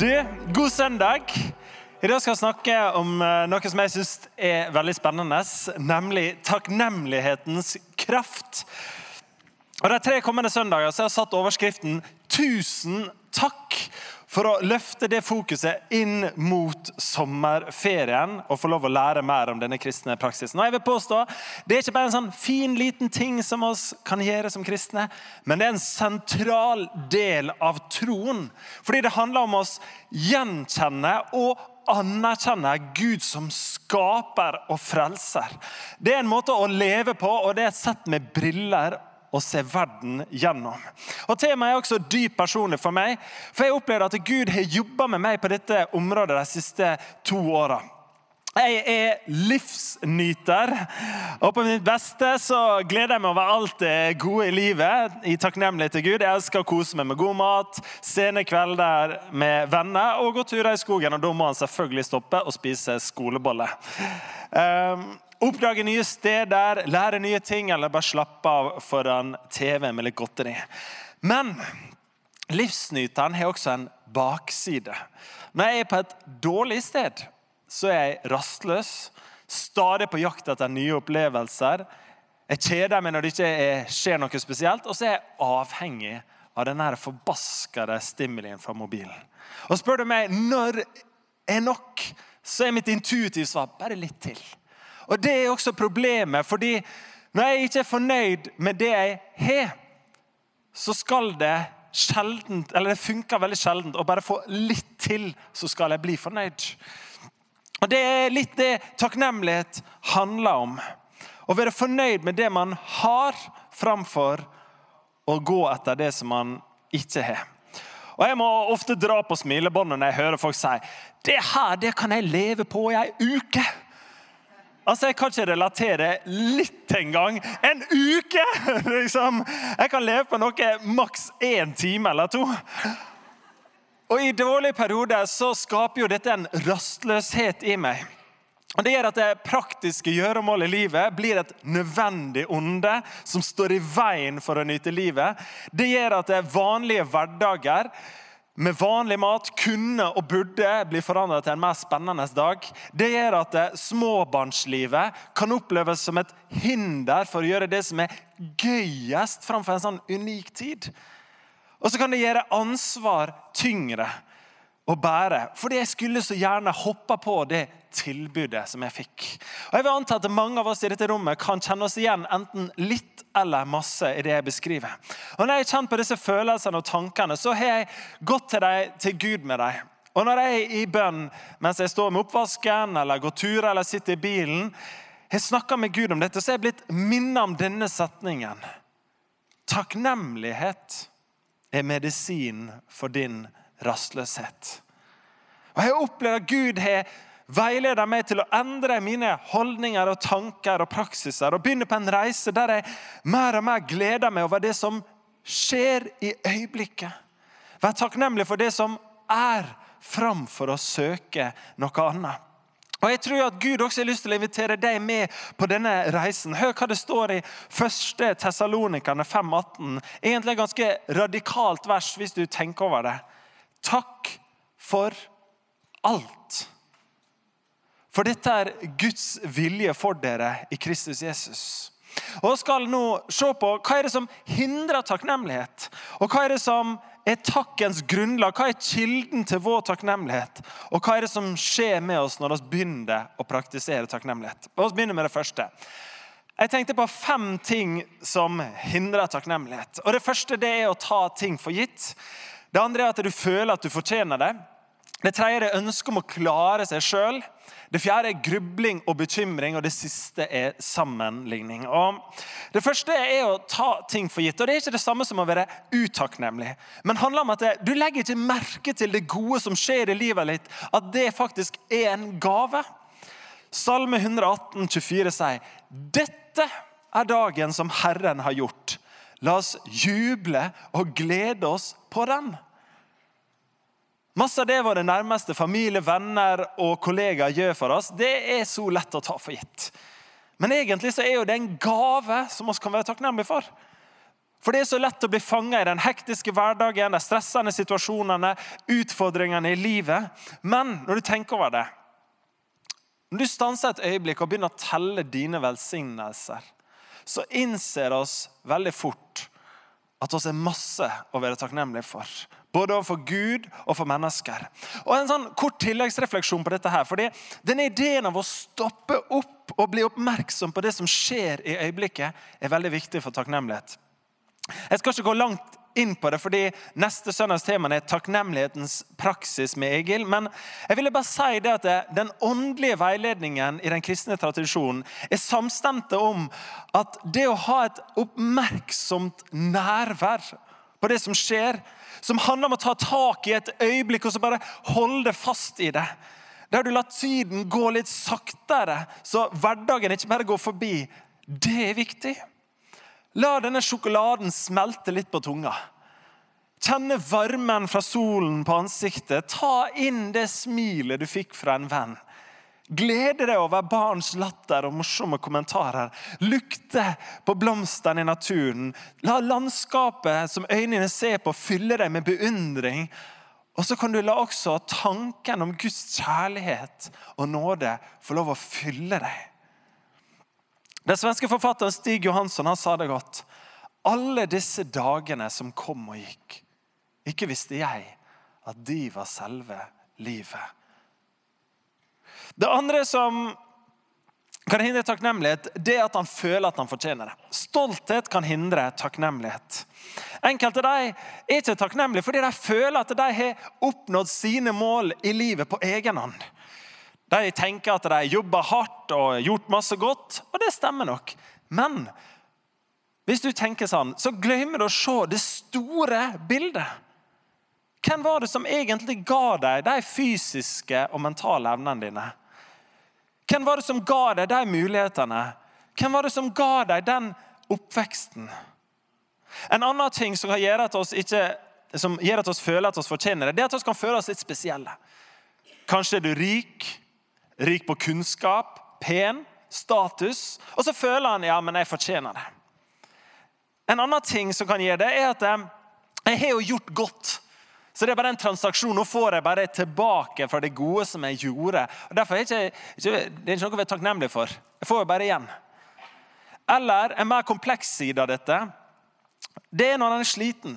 Du, god søndag. I dag skal jeg snakke om eh, noe som jeg syns er veldig spennende, nemlig takknemlighetens kraft. Og De tre kommende søndager så har jeg satt overskriften 'Tusen takk' for å løfte det fokuset inn mot sommerferien og få lov å lære mer om denne kristne praksisen. Og jeg vil påstå, Det er ikke bare en sånn fin, liten ting som oss kan gjøre som kristne, men det er en sentral del av troen. Fordi det handler om oss gjenkjenne og anerkjenne Gud som skaper og frelser. Det er en måte å leve på, og det er et sett med briller å se verden gjennom. Og Temaet er også dypt personlig for meg, for jeg opplevde at Gud har jobba med meg på dette området de siste to åra. Jeg er livsnyter, og på mitt beste så gleder jeg meg over alt det gode i livet. I takknemlighet til Gud. Jeg elsker å kose meg med god mat, sene kvelder med venner og gå turer i skogen. Og da må han selvfølgelig stoppe og spise skolebolle. Um, Oppdage nye steder, lære nye ting eller bare slappe av foran TV med litt godteri. Men livsnyteren har også en bakside. Når jeg er på et dårlig sted, så er jeg rastløs, stadig på jakt etter nye opplevelser. Jeg kjeder meg når det ikke skjer noe spesielt, og så er jeg avhengig av den forbaskede stimulien fra mobilen. Og spør du meg når er nok, så er mitt intuitive svar bare litt til. Og Det er også problemet, fordi når jeg ikke er fornøyd med det jeg har, så skal det sjeldent, eller det funker veldig sjeldent å bare få litt til, så skal jeg bli fornøyd. Og Det er litt det takknemlighet handler om. Å være fornøyd med det man har, framfor å gå etter det som man ikke har. Og Jeg må ofte dra på smilebåndet når jeg hører folk si det her det kan jeg leve på i ei uke. Altså, Jeg kan ikke relatere litt engang. En uke! liksom. Jeg kan leve på noe maks én time eller to. Og I dårlige perioder så skaper jo dette en rastløshet i meg. Og Det gjør at det praktiske gjøremålet i livet blir et nødvendig onde som står i veien for å nyte livet. Det gjør at det vanlige hverdager med vanlig mat kunne og burde bli forandret til en mer spennende dag. Det gjør at småbarnslivet kan oppleves som et hinder for å gjøre det som er gøyest framfor en sånn unik tid. Og så kan det gjøre ansvar tyngre å bære. Fordi jeg skulle så gjerne hoppa på det tilbudet som jeg fikk. Og jeg vil anta at Mange av oss i dette rommet kan kjenne oss igjen enten litt eller masse i det jeg beskriver. Og Når jeg har kjent på disse følelsene og tankene, så har jeg gått til, deg, til Gud med dem. Og når jeg er i bønn mens jeg står med oppvasken eller går turer eller sitter i bilen, har snakka med Gud om dette, så er jeg blitt minnet om denne setningen. Takknemlighet er medisin for din rastløshet. Og Jeg opplever at Gud har veileder meg til å endre mine holdninger og tanker og praksiser og begynne på en reise der jeg mer og mer gleder meg over det som skjer i øyeblikket. Vær takknemlig for det som er, framfor å søke noe annet. Og Jeg tror at Gud også har lyst til å invitere deg med på denne reisen. Hør hva det står i 1. Tessalonikerne 5,18. Egentlig et ganske radikalt vers hvis du tenker over det. Takk for alt. For dette er Guds vilje for dere i Kristus Jesus. Og skal nå se på Hva er det som hindrer takknemlighet? Og hva er det som er takkens grunnlag? Hva er kilden til vår takknemlighet? Og hva er det som skjer med oss når vi begynner å praktisere takknemlighet? La Vi begynner med det første. Jeg tenkte på fem ting som hindrer takknemlighet. Og Det første det er å ta ting for gitt. Det andre er at du føler at du fortjener det. Det tredje er ønsket om å klare seg sjøl. Det fjerde er grubling og bekymring, og det siste er sammenligning. Og det første er å ta ting for gitt. og Det er ikke det samme som å være utakknemlig. Men det handler om at det, du legger ikke merke til det gode som skjer i livet ditt, at det faktisk er en gave. Salme 118, 24 sier dette er dagen som Herren har gjort. La oss juble og glede oss på den. Masse av det våre nærmeste familie, venner og kollegaer gjør for oss, det er så lett å ta for gitt. Men egentlig så er jo det en gave som vi kan være takknemlige for. For det er så lett å bli fanga i den hektiske hverdagen, de stressende situasjonene, utfordringene i livet. Men når du tenker over det Når du stanser et øyeblikk og begynner å telle dine velsignelser, så innser oss veldig fort at oss er masse å være takknemlige for. Både overfor Gud og for mennesker. Og En sånn kort tilleggsrefleksjon på dette. her, fordi Denne ideen av å stoppe opp og bli oppmerksom på det som skjer i øyeblikket, er veldig viktig for takknemlighet. Jeg skal ikke gå langt inn på det, fordi neste søndags tema er takknemlighetens praksis med Egil. Men jeg ville bare si det at den åndelige veiledningen i den kristne tradisjonen er samstemte om at det å ha et oppmerksomt nærvær på det som skjer, som handler om å ta tak i et øyeblikk og så bare holde fast i det. Der du lar tiden gå litt saktere, så hverdagen ikke bare går forbi. Det er viktig. La denne sjokoladen smelte litt på tunga. Kjenne varmen fra solen på ansiktet. Ta inn det smilet du fikk fra en venn. Glede deg over barns latter og morsomme kommentarer. Lukte på blomstene i naturen. La landskapet som øynene ser på, fylle deg med beundring. Og så kan du la også tanken om Guds kjærlighet og nåde få lov å fylle deg. Den svenske forfatteren Stig Johansson han sa det godt. Alle disse dagene som kom og gikk, ikke visste jeg at de var selve livet. Det andre som kan hindre takknemlighet, det er at han føler at han fortjener det. Stolthet kan hindre takknemlighet. Enkelte dem er ikke takknemlige fordi de føler at de har oppnådd sine mål i livet på egen hånd. De tenker at de jobber hardt og gjort masse godt, og det stemmer nok. Men hvis du tenker sånn, så glemmer du å se det store bildet. Hvem var det som egentlig ga deg de fysiske og mentale evnene dine? Hvem var det som ga deg de mulighetene? Hvem var det som ga deg den oppveksten? En annen ting som, gjør at oss, ikke, som gjør at oss føler at oss fortjener det, det er at vi kan føle oss litt spesielle. Kanskje er du rik, rik på kunnskap, pen, status. Og så føler han ja, men jeg fortjener det. En annen ting som kan gi det, er at eh, jeg har jo gjort godt. Så det er bare en transaksjon. Nå får jeg bare tilbake fra det gode som jeg gjorde. Og derfor er det ikke, det er ikke noe vi er takknemlig for. Jeg får jo bare igjen. Eller en mer kompleks side av dette. Det er når han er sliten,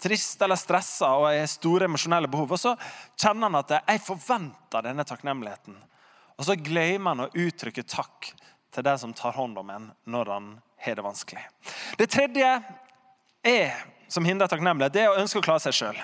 trist eller stressa og har store emosjonelle behov. Og så kjenner han at jeg forventer denne takknemligheten. Og så glemmer han å uttrykke takk til den som tar hånd om en når han har det vanskelig. Det tredje er, som hindrer takknemlighet, det er å ønske å klare seg sjøl.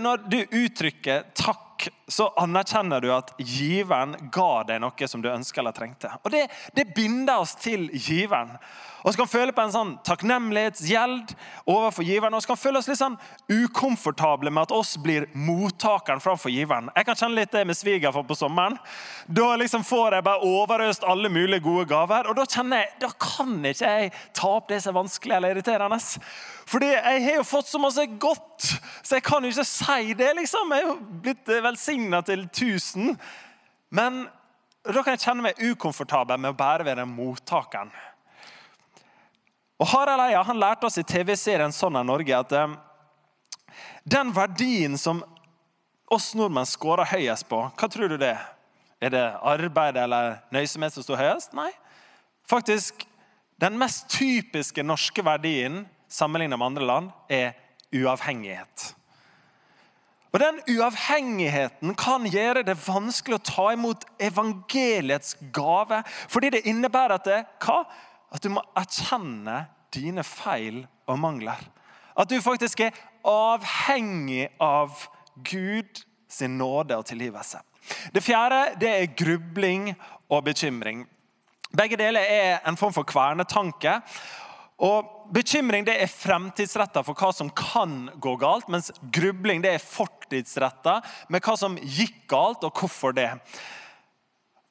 Når du uttrykker takk, så anerkjenner du at giveren ga deg noe som du ønska eller trengte. Og det, det binder oss til giveren. Og så kan føle på en sånn takknemlighetsgjeld overfor giveren. Og så kan føle oss litt sånn ukomfortable med at oss blir mottakeren framfor giveren. Jeg kan kjenne litt det med svigerfar på sommeren. Da liksom får jeg bare overøst alle mulige gode gaver. Og da kjenner jeg, da kan ikke jeg ta opp det som er vanskelig eller irriterende. Fordi jeg har jo fått så masse godt, så jeg kan jo ikke si det. liksom. Jeg er jo blitt velsigna til tusen. Men da kan jeg kjenne meg ukomfortabel med å bare være mottakeren. Og Harald Eia han lærte oss i TV-serien Sånn er Norge at um, den verdien som oss nordmenn scorer høyest på, hva tror du det er? Er det arbeid eller nøysomhet som står høyest? Nei. Faktisk, den mest typiske norske verdien sammenlignet med andre land er uavhengighet. Og Den uavhengigheten kan gjøre det vanskelig å ta imot evangeliets gave. Fordi det innebærer at det, hva? At du må erkjenne dine feil og mangler. At du faktisk er avhengig av Gud sin nåde og tilgivelse. Det fjerde det er grubling og bekymring. Begge deler er en form for kvernetanke. Og Bekymring det er fremtidsretta for hva som kan gå galt, mens grubling det er fortidsretta med hva som gikk galt, og hvorfor det.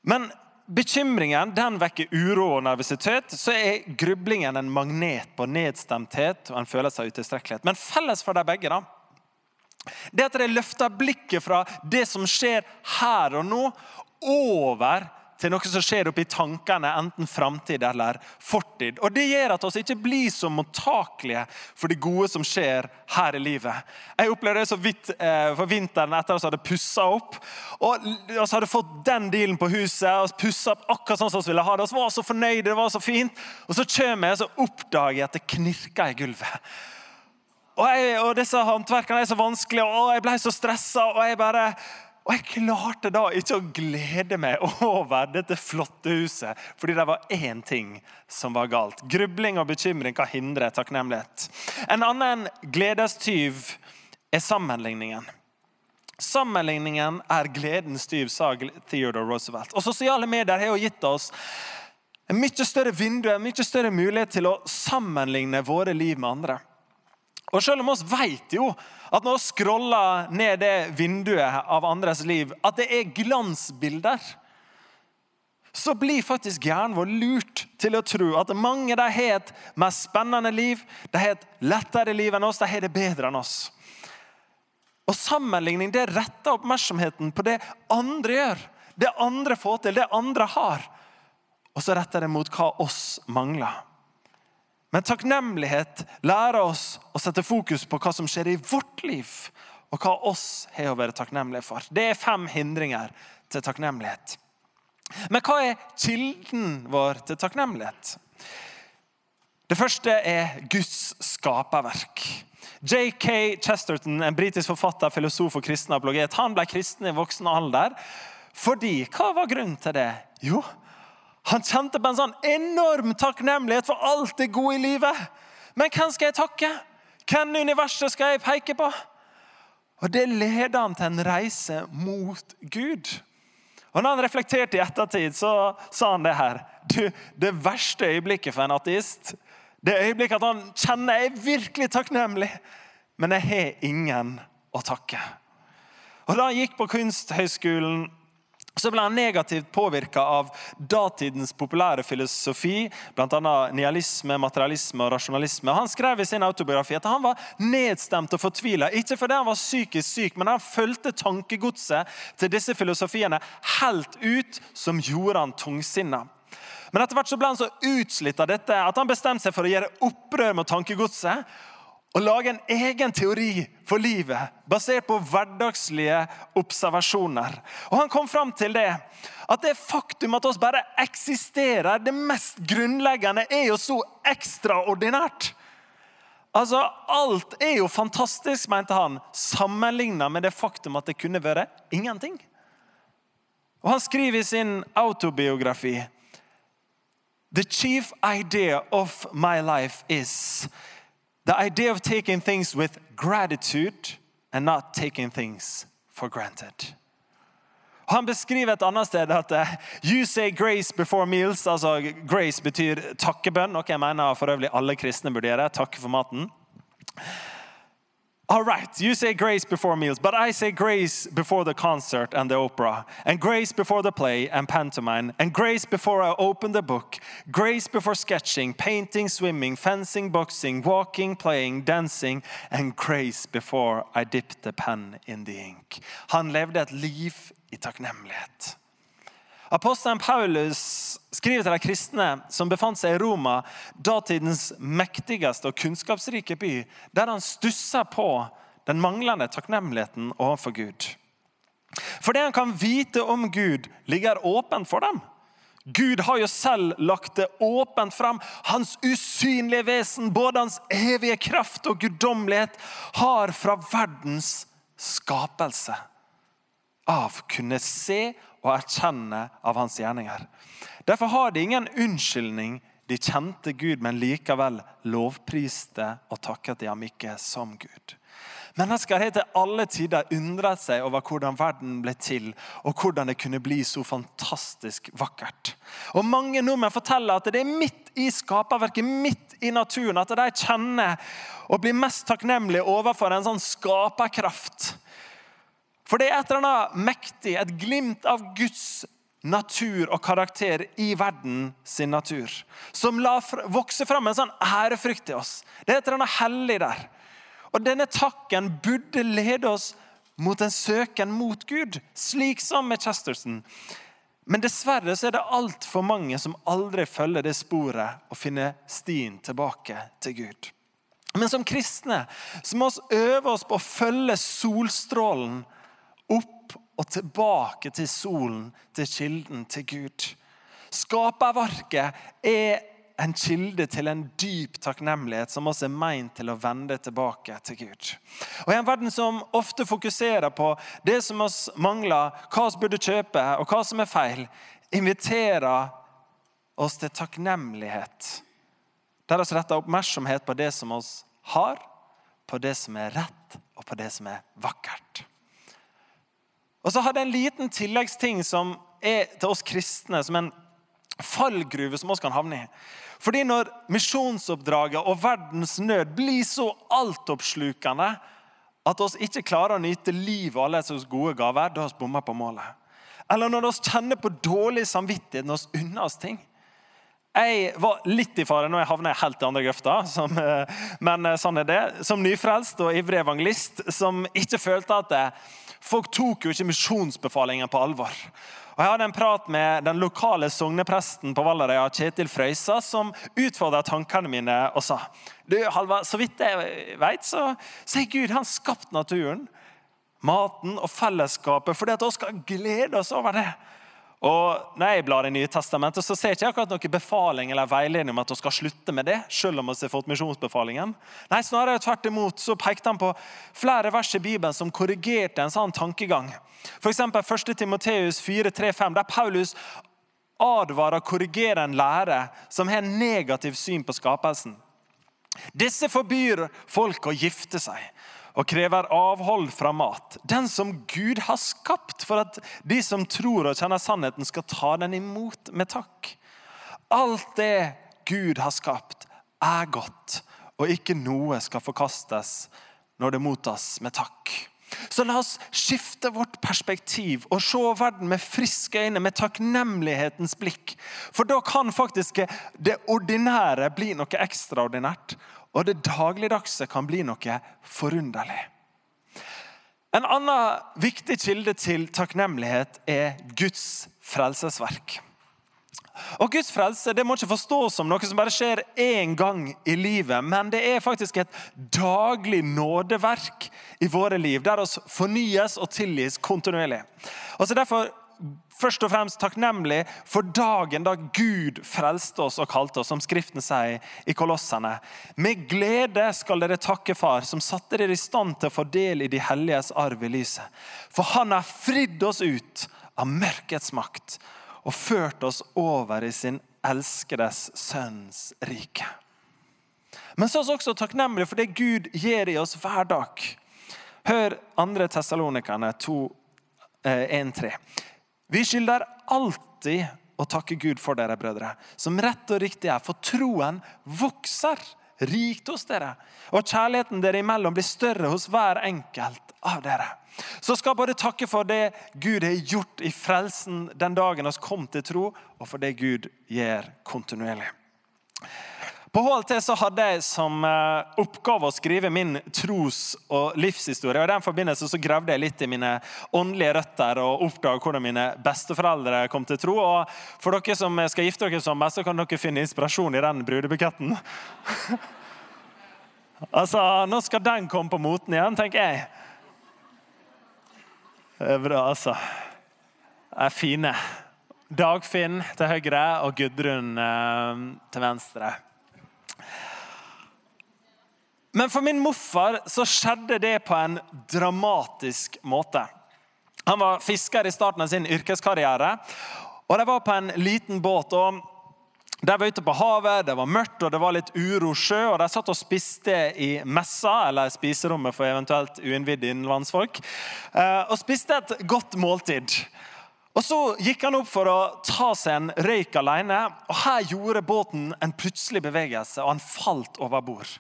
Men bekymringen den vekker uro og nervøsitet, så er grublingen en magnet på nedstemthet og en følelse av utilstrekkelighet. Men felles for de begge da, det at de løfter blikket fra det som skjer her og nå, over til noe som skjer oppi tankene, enten framtid eller fortid. Og Det gjør at vi ikke blir så mottakelige for det gode som skjer her i livet. Jeg opplevde det så vidt eh, for vinteren etter at vi hadde pussa opp. Og Vi hadde fått den dealen på huset og pussa opp akkurat sånn som vi ville ha det. Vi var så fornøyde, det var så fint. Og så kommer jeg og oppdager at det knirker i gulvet. Og, jeg, og disse håndverkene er så vanskelige, og jeg ble så stressa. Og jeg bare og jeg klarte da ikke å glede meg over dette flotte huset, fordi det var én ting som var galt. Grubling og bekymring kan hindre takknemlighet. En annen gledestyv er sammenligningen. Sammenligningen er gledens tyv, sa Theodore Roosevelt. Og Sosiale medier har jo gitt oss en mye større vindu, en mye større mulighet til å sammenligne våre liv med andre. Og selv om vi vet jo at når vi scroller ned det vinduet av andres liv, at det er glansbilder, så blir faktisk hjernen vår lurt til å tro at mange har et mer spennende liv, de har et lettere liv enn oss, de har det bedre enn oss. Og Sammenligning det retter oppmerksomheten på det andre gjør, det andre får til, det andre har. Og så retter det mot hva oss mangler. Men takknemlighet lærer oss å sette fokus på hva som skjer i vårt liv, og hva oss har å være takknemlige for. Det er fem hindringer til takknemlighet. Men hva er kilden vår til takknemlighet? Det første er Guds skaperverk. J.K. Chesterton, en britisk forfatter, filosof og kristen apologet, han ble kristen i voksen alder. Fordi, Hva var grunnen til det? Jo, han kjente på en sånn enorm takknemlighet for alt det gode i livet. Men hvem skal jeg takke? Hvem i universet skal jeg peke på? Og Det leder han til en reise mot Gud. Og når han reflekterte i ettertid, så sa han det her. Du, det verste øyeblikket for en ateist det øyeblikket at han kjenner jeg er virkelig takknemlig, men jeg har ingen å takke. Og Da han gikk på Kunsthøgskolen så ble han negativt påvirka av datidens populære filosofi, bl.a. nihilisme, materialisme og rasjonalisme. Han skrev i sin autobiografi at han var nedstemt og fortvila. Ikke fordi han var psykisk syk, men han fulgte tankegodset til disse filosofiene helt ut, som gjorde han tungsinna. Men etter hvert så ble han så utslitt av dette at han bestemte seg for å gjøre opprør mot tankegodset å lage en egen teori for livet basert på hverdagslige observasjoner. Og Han kom fram til det, at det faktum at oss bare eksisterer, det mest grunnleggende, er jo så ekstraordinært. Altså, Alt er jo fantastisk, mente han, sammenlignet med det faktum at det kunne være ingenting. Og Han skriver i sin autobiografi The chief idea of my life is The idea of taking things with gratitude and not taking things for granted. Han beskriver et annet sted at uh, you say grace before meals. altså Grace betyr takkebønn, noe jeg mener for øvrig alle kristne burde gjøre. Takke for maten. All right, you say grace before meals, but I say grace before the concert and the opera, and grace before the play and pantomime, and grace before I open the book, grace before sketching, painting, swimming, fencing, boxing, walking, playing, dancing, and grace before I dip the pen in the ink. Han levde et liv i takknemlighet. Apostelen Paulus skriver til de kristne som befant seg i Roma, datidens mektigste og kunnskapsrike by, der han stusser på den manglende takknemligheten overfor Gud. For det han kan vite om Gud, ligger åpent for dem. Gud har jo selv lagt det åpent fram. Hans usynlige vesen, både hans evige kraft og guddommelighet, har fra verdens skapelse av kunne se og erkjenne av hans gjerninger. Derfor har de ingen unnskyldning. De kjente Gud, men likevel lovpriste og takket de ham ikke som Gud. Mennesker har til alle tider undret seg over hvordan verden ble til, og hvordan det kunne bli så fantastisk vakkert. Og Mange nordmenn forteller at det er midt i skaperverket, midt i naturen, at de kjenner og blir mest takknemlige overfor en sånn skaperkraft for det er et eller annet mektig, et glimt av Guds natur og karakter i verden sin natur. Som la vokse fram en sånn ærefrykt i oss. Det er et eller annet hellig der. Og denne takken burde lede oss mot en søken mot Gud, slik som med Chesterton. Men dessverre så er det altfor mange som aldri følger det sporet og finner stien tilbake til Gud. Men som kristne så må vi øve oss på å følge solstrålen opp og tilbake til solen, til kilden, til Gud. Skaperverket er en kilde til en dyp takknemlighet som også er meint til å vende tilbake til Gud. Og I en verden som ofte fokuserer på det som oss mangler, hva vi burde kjøpe og hva som er feil, inviterer oss til takknemlighet. Der vi retter oppmerksomhet på det som oss har, på det som er rett, og på det som er vakkert. Og så har det en liten tilleggsting som er til oss kristne som en fallgruve som vi kan havne i. Fordi når misjonsoppdraget og verdens nød blir så altoppslukende at vi ikke klarer å nyte livet og alle deres gode gaver, da har vi bomma på målet. Eller når vi kjenner på dårlig samvittighet når vi unner oss ting. Jeg var litt i fare når jeg havna helt i andre grøfta, som, eh, men eh, sånn er det. Som nyfrelst og ivrig evangelist som ikke følte at det, folk tok jo ikke misjonsbefalingen på alvor. Og Jeg hadde en prat med den lokale sognepresten på Vallerøya, Kjetil Frøysa, som utfordra tankene mine og sa du, Halva, så vidt jeg vet, så, så er Gud han skapt naturen, maten og fellesskapet fordi at vi skal glede oss over det. Og Når jeg blar i Nye testamentet, så ser jeg ikke akkurat noen befaling eller veiledning om at vi skal slutte med det, selv om vi har fått misjonsbefalingen. Nei, Snarere tvert imot så pekte han på flere vers i Bibelen som korrigerte en sånn tankegang. F.eks. 1. Timoteus 4,3-5, der Paulus advarer og korrigerer en lære som har en negativ syn på skapelsen. Disse forbyr folk å gifte seg og krever avhold fra mat. Den som Gud har skapt for at de som tror og kjenner sannheten, skal ta den imot med takk. Alt det Gud har skapt, er godt, og ikke noe skal forkastes når det mottas med takk. Så la oss skifte vårt perspektiv og se verden med friske øyne, med takknemlighetens blikk. For da kan faktisk det ordinære bli noe ekstraordinært. Og det dagligdagse kan bli noe forunderlig. En annen viktig kilde til takknemlighet er Guds frelsesverk. Og Guds frelse det må ikke forstås som noe som bare skjer én gang i livet, men det er faktisk et daglig nådeverk i våre liv, der oss fornyes og tilgis kontinuerlig. Og så Derfor først og fremst takknemlig for dagen da Gud frelste oss og kalte oss, som Skriften sier i Kolossene. Med glede skal dere takke Far, som satte dere i stand til å få del i de helliges arv i lyset. For Han har fridd oss ut av mørkets makt og ført oss over i sin elskedes sønns rike. Men så er vi også takknemlige for det Gud gir i oss hver dag. Hør 2. Tessalonikerne 2, 1-3. Vi skylder alltid å takke Gud for dere, brødre, som rett og riktig er, for troen vokser rikt hos dere, og kjærligheten dere imellom blir større hos hver enkelt av dere. Så skal både takke for det Gud har gjort i frelsen den dagen oss kom til tro, og for det Gud gjør kontinuerlig. På HLT så hadde jeg som eh, oppgave å skrive min tros- og livshistorie. og I den forbindelse så gravde jeg litt i mine åndelige røtter og oppdaget hvordan mine besteforeldre kom til tro. Og For dere som skal gifte dere som så kan dere finne inspirasjon i den brudebuketten. altså, Nå skal den komme på moten igjen, tenker jeg. Det er bra, altså. De er fine. Dagfinn til høyre og Gudrun eh, til venstre. Men for min morfar så skjedde det på en dramatisk måte. Han var fisker i starten av sin yrkeskarriere. og De var på en liten båt. og De var ute på havet, det var mørkt og det var litt uro sjø. og De satt og spiste i messa, eller spiserommet for eventuelt uinnvidde innenlandsfolk. Eh, og spiste et godt måltid. Og Så gikk han opp for å ta seg en røyk alene. og Her gjorde båten en plutselig bevegelse, og han falt over bord.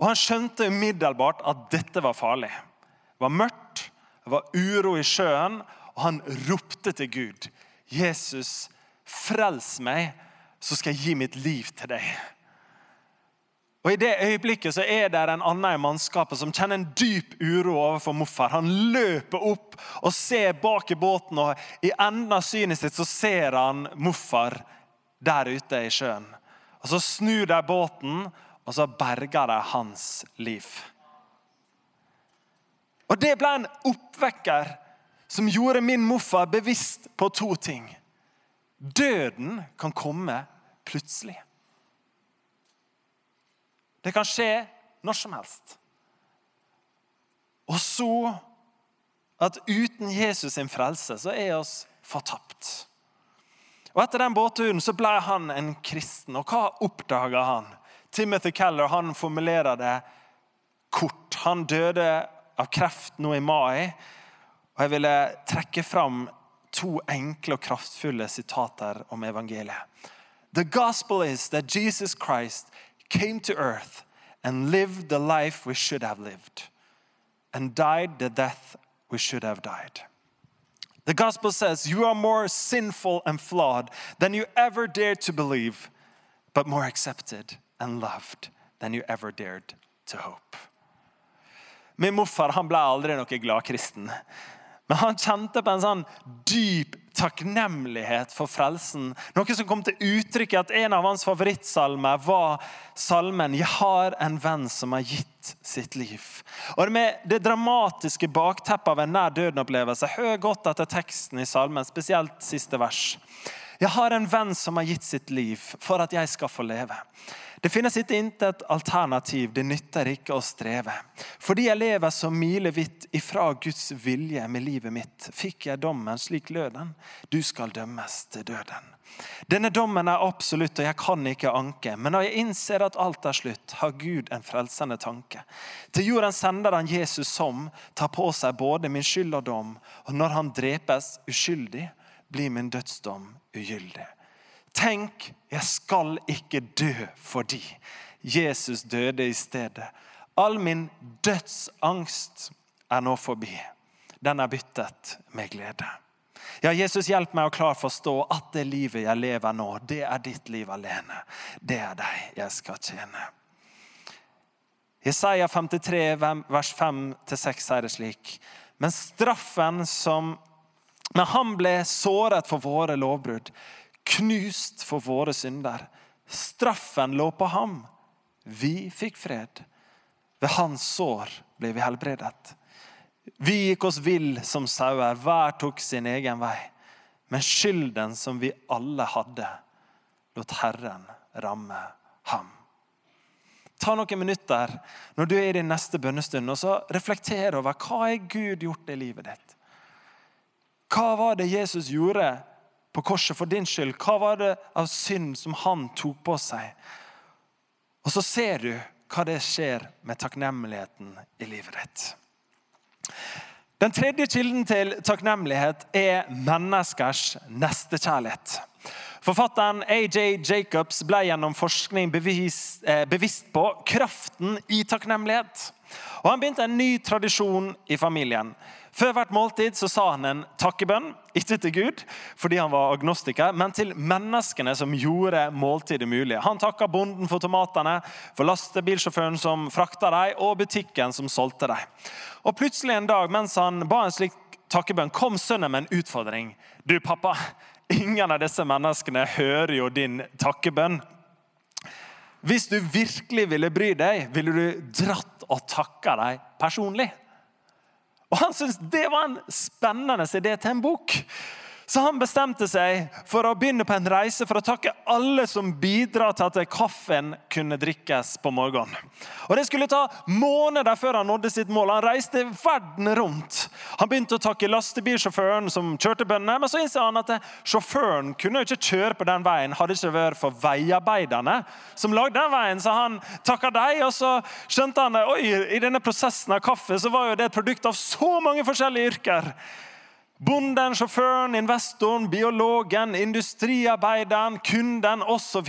Og Han skjønte umiddelbart at dette var farlig. Det var mørkt, det var uro i sjøen, og han ropte til Gud. 'Jesus, frels meg, så skal jeg gi mitt liv til deg.' Og I det øyeblikket så er det en annen i mannskapet som kjenner en dyp uro overfor morfar. Han løper opp og ser bak i båten, og i enden av synet sitt så ser han morfar der ute i sjøen. Og Så snur de båten, og så berga de hans liv. Og Det ble en oppvekker som gjorde min morfar bevisst på to ting. Døden kan komme plutselig. Det kan skje når som helst. Og så at uten Jesus sin frelse så er oss fortapt. Og Etter den båtturen så ble han en kristen. Og hva oppdaga han? Timothy Keller han formulerer det kort. Han døde av kreft nå i mai. Og Jeg ville trekke fram to enkle og kraftfulle sitater om evangeliet. The gospel is that Jesus Christ came to earth and lived the life we should have lived, and died the death we should have died. The gospel says you are more sinful and flawed than you ever dared to believe, but more accepted and loved than you ever dared to hope. Min morfar han ble aldri noe glad kristen. Men han kjente på en sånn dyp takknemlighet for frelsen. Noe som kom til uttrykk i at en av hans favorittsalmer var salmen 'Jeg har en venn som har gitt sitt liv'. Og Med det dramatiske bakteppet av en nær døden-opplevelse hør godt etter teksten i salmen, spesielt siste vers. Jeg har en venn som har gitt sitt liv for at jeg skal få leve. Det finnes ikke intet alternativ, det nytter ikke å streve. Fordi jeg lever så milevidt ifra Guds vilje med livet mitt, fikk jeg dommen slik lød den. Du skal dømmes til døden. Denne dommen er absolutt, og jeg kan ikke anke. Men når jeg innser at alt er slutt, har Gud en frelsende tanke. Til jorden sender han Jesus som tar på seg både min skyld og dom. Og når han drepes uskyldig, blir min dødsdom ugyldig. Tenk, jeg skal ikke dø fordi Jesus døde i stedet. All min dødsangst er nå forbi. Den er byttet med glede. Ja, Jesus, hjelp meg å klart forstå at det livet jeg lever nå, det er ditt liv alene. Det er deg jeg skal tjene. Jesaja 53, vers 5-6 sier det slik. Men straffen som Men han ble såret for våre lovbrudd knust for våre synder. Straffen lå på ham. Vi fikk fred. Ved hans sår ble vi helbredet. Vi gikk oss vill som sauer, hver tok sin egen vei. Men skylden som vi alle hadde, lot Herren ramme ham. Ta noen minutter når du er i din neste bønnestund, og så reflekter over hva er Gud gjort i livet ditt. Hva var det Jesus gjorde på korset for din skyld. Hva var det av synd som han tok på seg? Og så ser du hva det skjer med takknemligheten i livet ditt. Den tredje kilden til takknemlighet er menneskers nestekjærlighet. Forfatteren AJ Jacobs ble gjennom forskning bevisst, eh, bevisst på kraften i takknemlighet. Og Han begynte en ny tradisjon i familien. Før hvert måltid så sa han en takkebønn, ikke til Gud fordi han var agnostiker, men til menneskene som gjorde måltidet mulig. Han takka bonden for tomatene, for lastebilsjåføren som frakta dem, og butikken som solgte dem. Og Plutselig en dag mens han ba en slik takkebønn, kom sønnen med en utfordring. Du, pappa, ingen av disse menneskene hører jo din takkebønn. Hvis du virkelig ville bry deg, ville du dratt og takka dem personlig. Og Han syntes det var en spennende idé til en bok. Så han bestemte seg for å begynne på en reise for å takke alle som bidrar til at kaffen kunne drikkes på morgenen. Og Det skulle ta måneder før han nådde sitt mål. Han reiste verden rundt. Han begynte å takke lastebilsjåføren som kjørte bøndene, men så innså han at sjåføren kunne ikke kjøre på den veien hadde ikke vært for veiarbeiderne som lagde den veien. Så han takka dem, og så skjønte han at i denne prosessen av kaffe så var jo det et produkt av så mange forskjellige yrker. Bonden, sjåføren, investoren, biologen, industriarbeideren, kunden osv.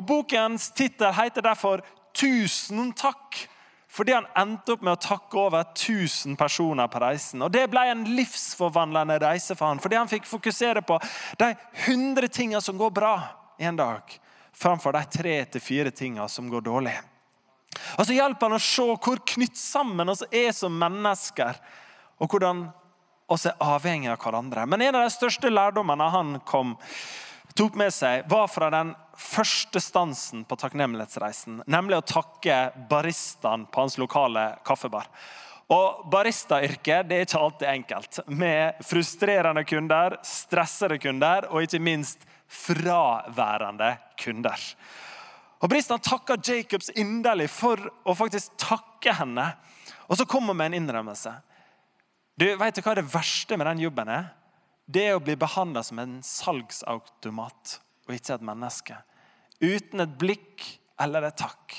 Bokens tittel heter derfor 'Tusen takk', fordi han endte opp med å takke over 1000 personer på reisen. Og Det ble en livsforvandlende reise for han, fordi han fikk fokusere på de 100 tingene som går bra en dag. framfor de tre til fire tingene som går dårlig. Og så hjelper han å se hvor knytt sammen oss er som mennesker, og hvordan oss er avhengige av hverandre. Men en av de største lærdommene han kom, tok med seg, var fra den første stansen på takknemlighetsreisen, nemlig å takke baristaen på hans lokale kaffebar. Og Baristayrket er ikke alltid enkelt, med frustrerende kunder, stressede kunder og ikke minst fraværende kunder. Og Bristan takker Jacobs inderlig for å faktisk takke henne. Og så kommer hun med en innrømmelse. Du, Vet du hva det verste med den jobben er? Det er å bli behandla som en salgsautomat og ikke et menneske. Uten et blikk eller et takk.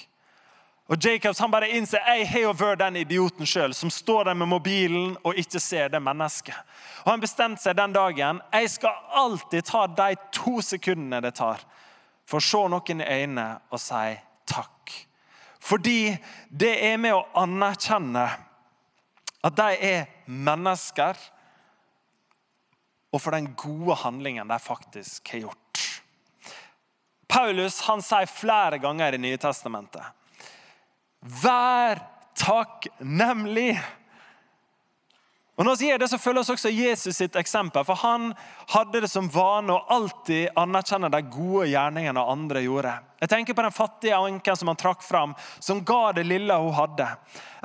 Og Jacobs han bare innser jeg har jo vært den idioten sjøl som står der med mobilen og ikke ser det mennesket. Og Han bestemte seg den dagen jeg skal alltid ta de to sekundene det tar for å se noen i øynene og si takk. Fordi det er med å anerkjenne at de er mennesker, og for den gode handlingen de faktisk har gjort. Paulus han sier flere ganger i Nye Testamentet Vær takknemlig. Og Når vi gjør det, så følger oss også Jesus sitt eksempel. For Han hadde det som vane å alltid anerkjenne de gode gjerningene andre gjorde. Jeg tenker på den fattige anken som han trakk fram, som ga det lille hun hadde.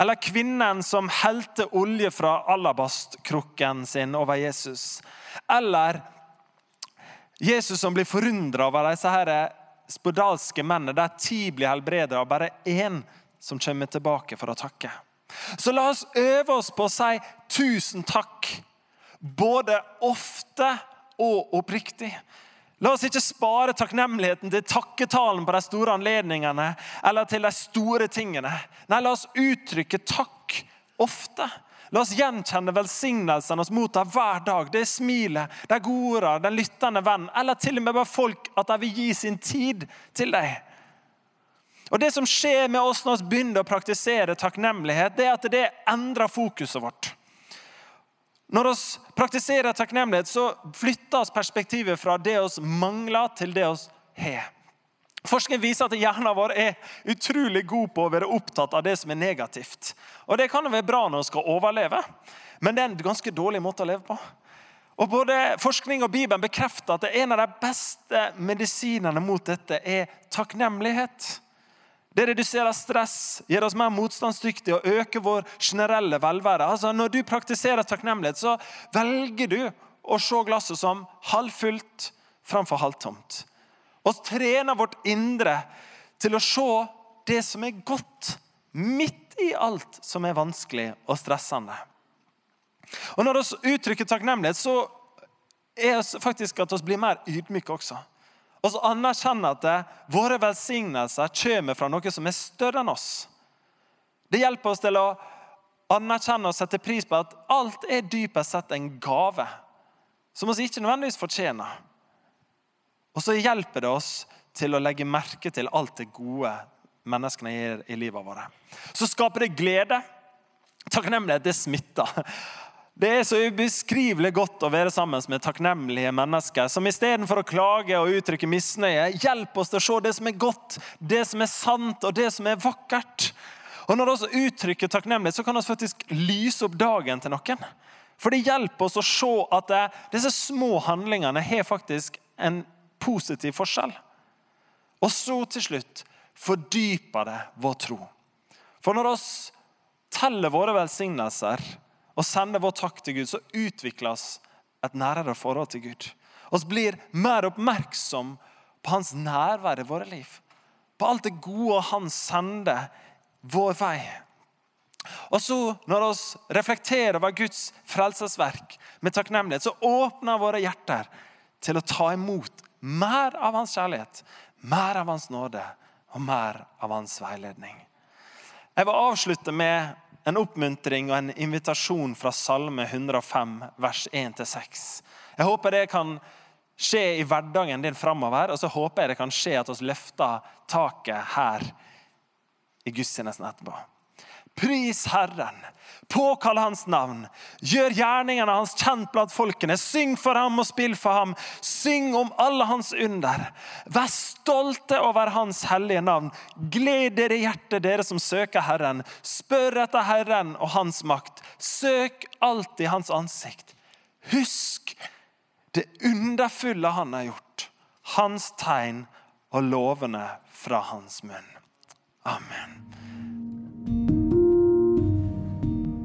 Eller kvinnen som helte olje fra alabastkrukken sin over Jesus. Eller Jesus som blir forundra over disse her spedalske mennene, der ti blir helbredet av bare én som kommer tilbake for å takke. Så la oss øve oss på å si tusen takk, både ofte og oppriktig. La oss ikke spare takknemligheten til takketalen på de store anledningene eller til de store tingene. Nei, la oss uttrykke takk ofte. La oss gjenkjenne velsignelsene vi mottar hver dag. Det er smilet, de gode ordene, den lyttende venn, eller til og med bare folk at de vil gi sin tid til deg. Og Det som skjer med oss når vi begynner å praktisere takknemlighet, det er at det endrer fokuset vårt. Når vi praktiserer takknemlighet, så flytter oss perspektivet fra det vi mangler, til det vi har. Forskning viser at hjernen vår er utrolig god på å være opptatt av det som er negativt. Og Det kan være bra når vi skal overleve, men det er en ganske dårlig måte å leve på. Og Både forskning og Bibelen bekrefter at en av de beste medisinene mot dette er takknemlighet. Det reduserer stress, gjør oss mer motstandsdyktige og øker vår generelle velvære. Altså, når du praktiserer takknemlighet, så velger du å se glasset som halvfullt framfor halvtomt. Og trener vårt indre til å se det som er godt, midt i alt som er vanskelig og stressende. Og Når vi uttrykker takknemlighet, så er det faktisk at vi blir mer ydmyke også. Og så anerkjenne at det, våre velsignelser kommer fra noe som er større enn oss. Det hjelper oss til å anerkjenne og sette pris på at alt er dypest sett en gave som vi ikke nødvendigvis fortjener. Og så hjelper det oss til å legge merke til alt det gode menneskene gir i livet vårt. Så skaper det glede. Takknemlighet det smitter. Det er så ubeskrivelig godt å være sammen med takknemlige mennesker som istedenfor å klage og uttrykke misnøye, hjelper oss til å se det som er godt, det som er sant og det som er vakkert. Og Når vi uttrykker takknemlighet, så kan vi faktisk lyse opp dagen til noen. For det hjelper oss å se at det, disse små handlingene har faktisk en positiv forskjell. Og så til slutt fordyper det vår tro. For når vi teller våre velsignelser og sender vår takk til Gud, så utvikles et nærere forhold til Gud. Vi blir mer oppmerksom på hans nærvær i våre liv. På alt det gode han sender vår vei. Og så, Når vi reflekterer over Guds frelsesverk med takknemlighet, så åpner våre hjerter til å ta imot mer av hans kjærlighet, mer av hans nåde og mer av hans veiledning. Jeg vil avslutte med en oppmuntring og en invitasjon fra Salme 105, vers 1-6. Jeg håper det kan skje i hverdagen din framover, og så håper jeg det kan skje at vi løfter taket her i gudstjenesten etterpå. Pris Herren, Påkall hans navn. Gjør gjerningene hans kjent blant folkene. Syng for ham og spill for ham. Syng om alle hans under. Vær stolte over hans hellige navn. Gled dere i hjertet, dere som søker Herren. Spør etter Herren og hans makt. Søk alltid hans ansikt. Husk det underfulle han har gjort, hans tegn og lovene fra hans munn. Amen.